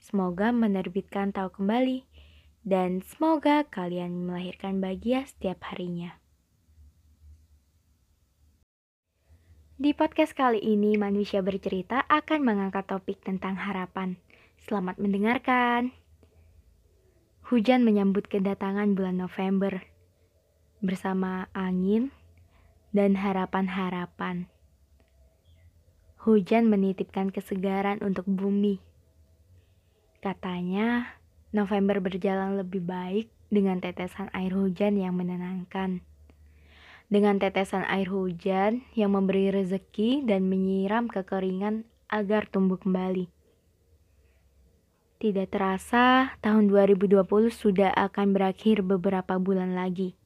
Semoga menerbitkan tahu kembali dan semoga kalian melahirkan bahagia setiap harinya. Di podcast kali ini, manusia bercerita akan mengangkat topik tentang harapan. Selamat mendengarkan. Hujan menyambut kedatangan bulan November bersama angin dan harapan-harapan. Hujan menitipkan kesegaran untuk bumi Katanya, November berjalan lebih baik dengan tetesan air hujan yang menenangkan. Dengan tetesan air hujan yang memberi rezeki dan menyiram kekeringan agar tumbuh kembali. Tidak terasa, tahun 2020 sudah akan berakhir beberapa bulan lagi.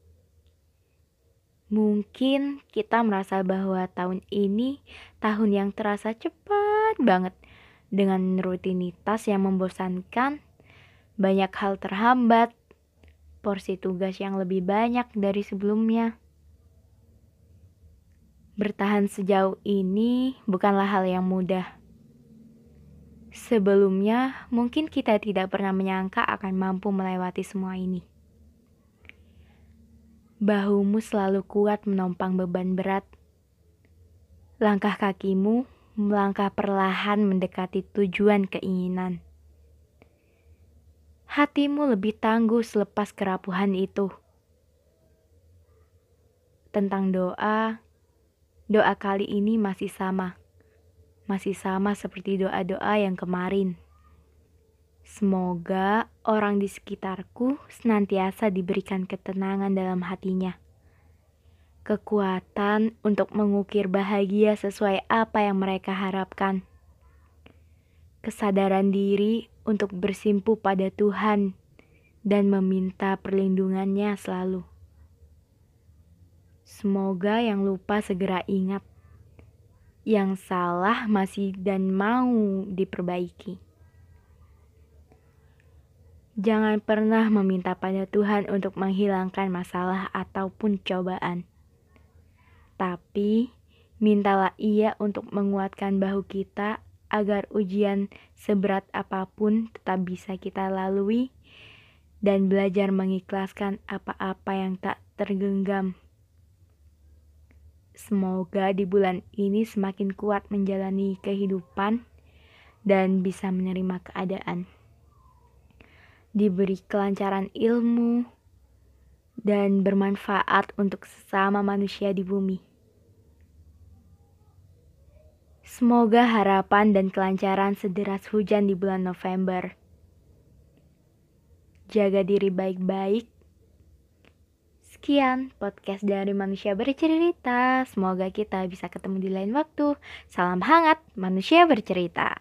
Mungkin kita merasa bahwa tahun ini tahun yang terasa cepat banget dengan rutinitas yang membosankan, banyak hal terhambat, porsi tugas yang lebih banyak dari sebelumnya. Bertahan sejauh ini bukanlah hal yang mudah. Sebelumnya, mungkin kita tidak pernah menyangka akan mampu melewati semua ini. Bahumu selalu kuat menompang beban berat. Langkah kakimu melangkah perlahan mendekati tujuan keinginan. Hatimu lebih tangguh selepas kerapuhan itu. Tentang doa, doa kali ini masih sama. Masih sama seperti doa-doa yang kemarin. Semoga orang di sekitarku senantiasa diberikan ketenangan dalam hatinya kekuatan untuk mengukir bahagia sesuai apa yang mereka harapkan, kesadaran diri untuk bersimpu pada Tuhan dan meminta perlindungannya selalu. Semoga yang lupa segera ingat, yang salah masih dan mau diperbaiki. Jangan pernah meminta pada Tuhan untuk menghilangkan masalah ataupun cobaan tapi mintalah ia untuk menguatkan bahu kita agar ujian seberat apa pun tetap bisa kita lalui dan belajar mengikhlaskan apa-apa yang tak tergenggam. Semoga di bulan ini semakin kuat menjalani kehidupan dan bisa menerima keadaan. Diberi kelancaran ilmu, dan bermanfaat untuk sesama manusia di bumi. Semoga harapan dan kelancaran sederas hujan di bulan November. Jaga diri baik-baik. Sekian podcast dari Manusia Bercerita. Semoga kita bisa ketemu di lain waktu. Salam hangat, Manusia Bercerita.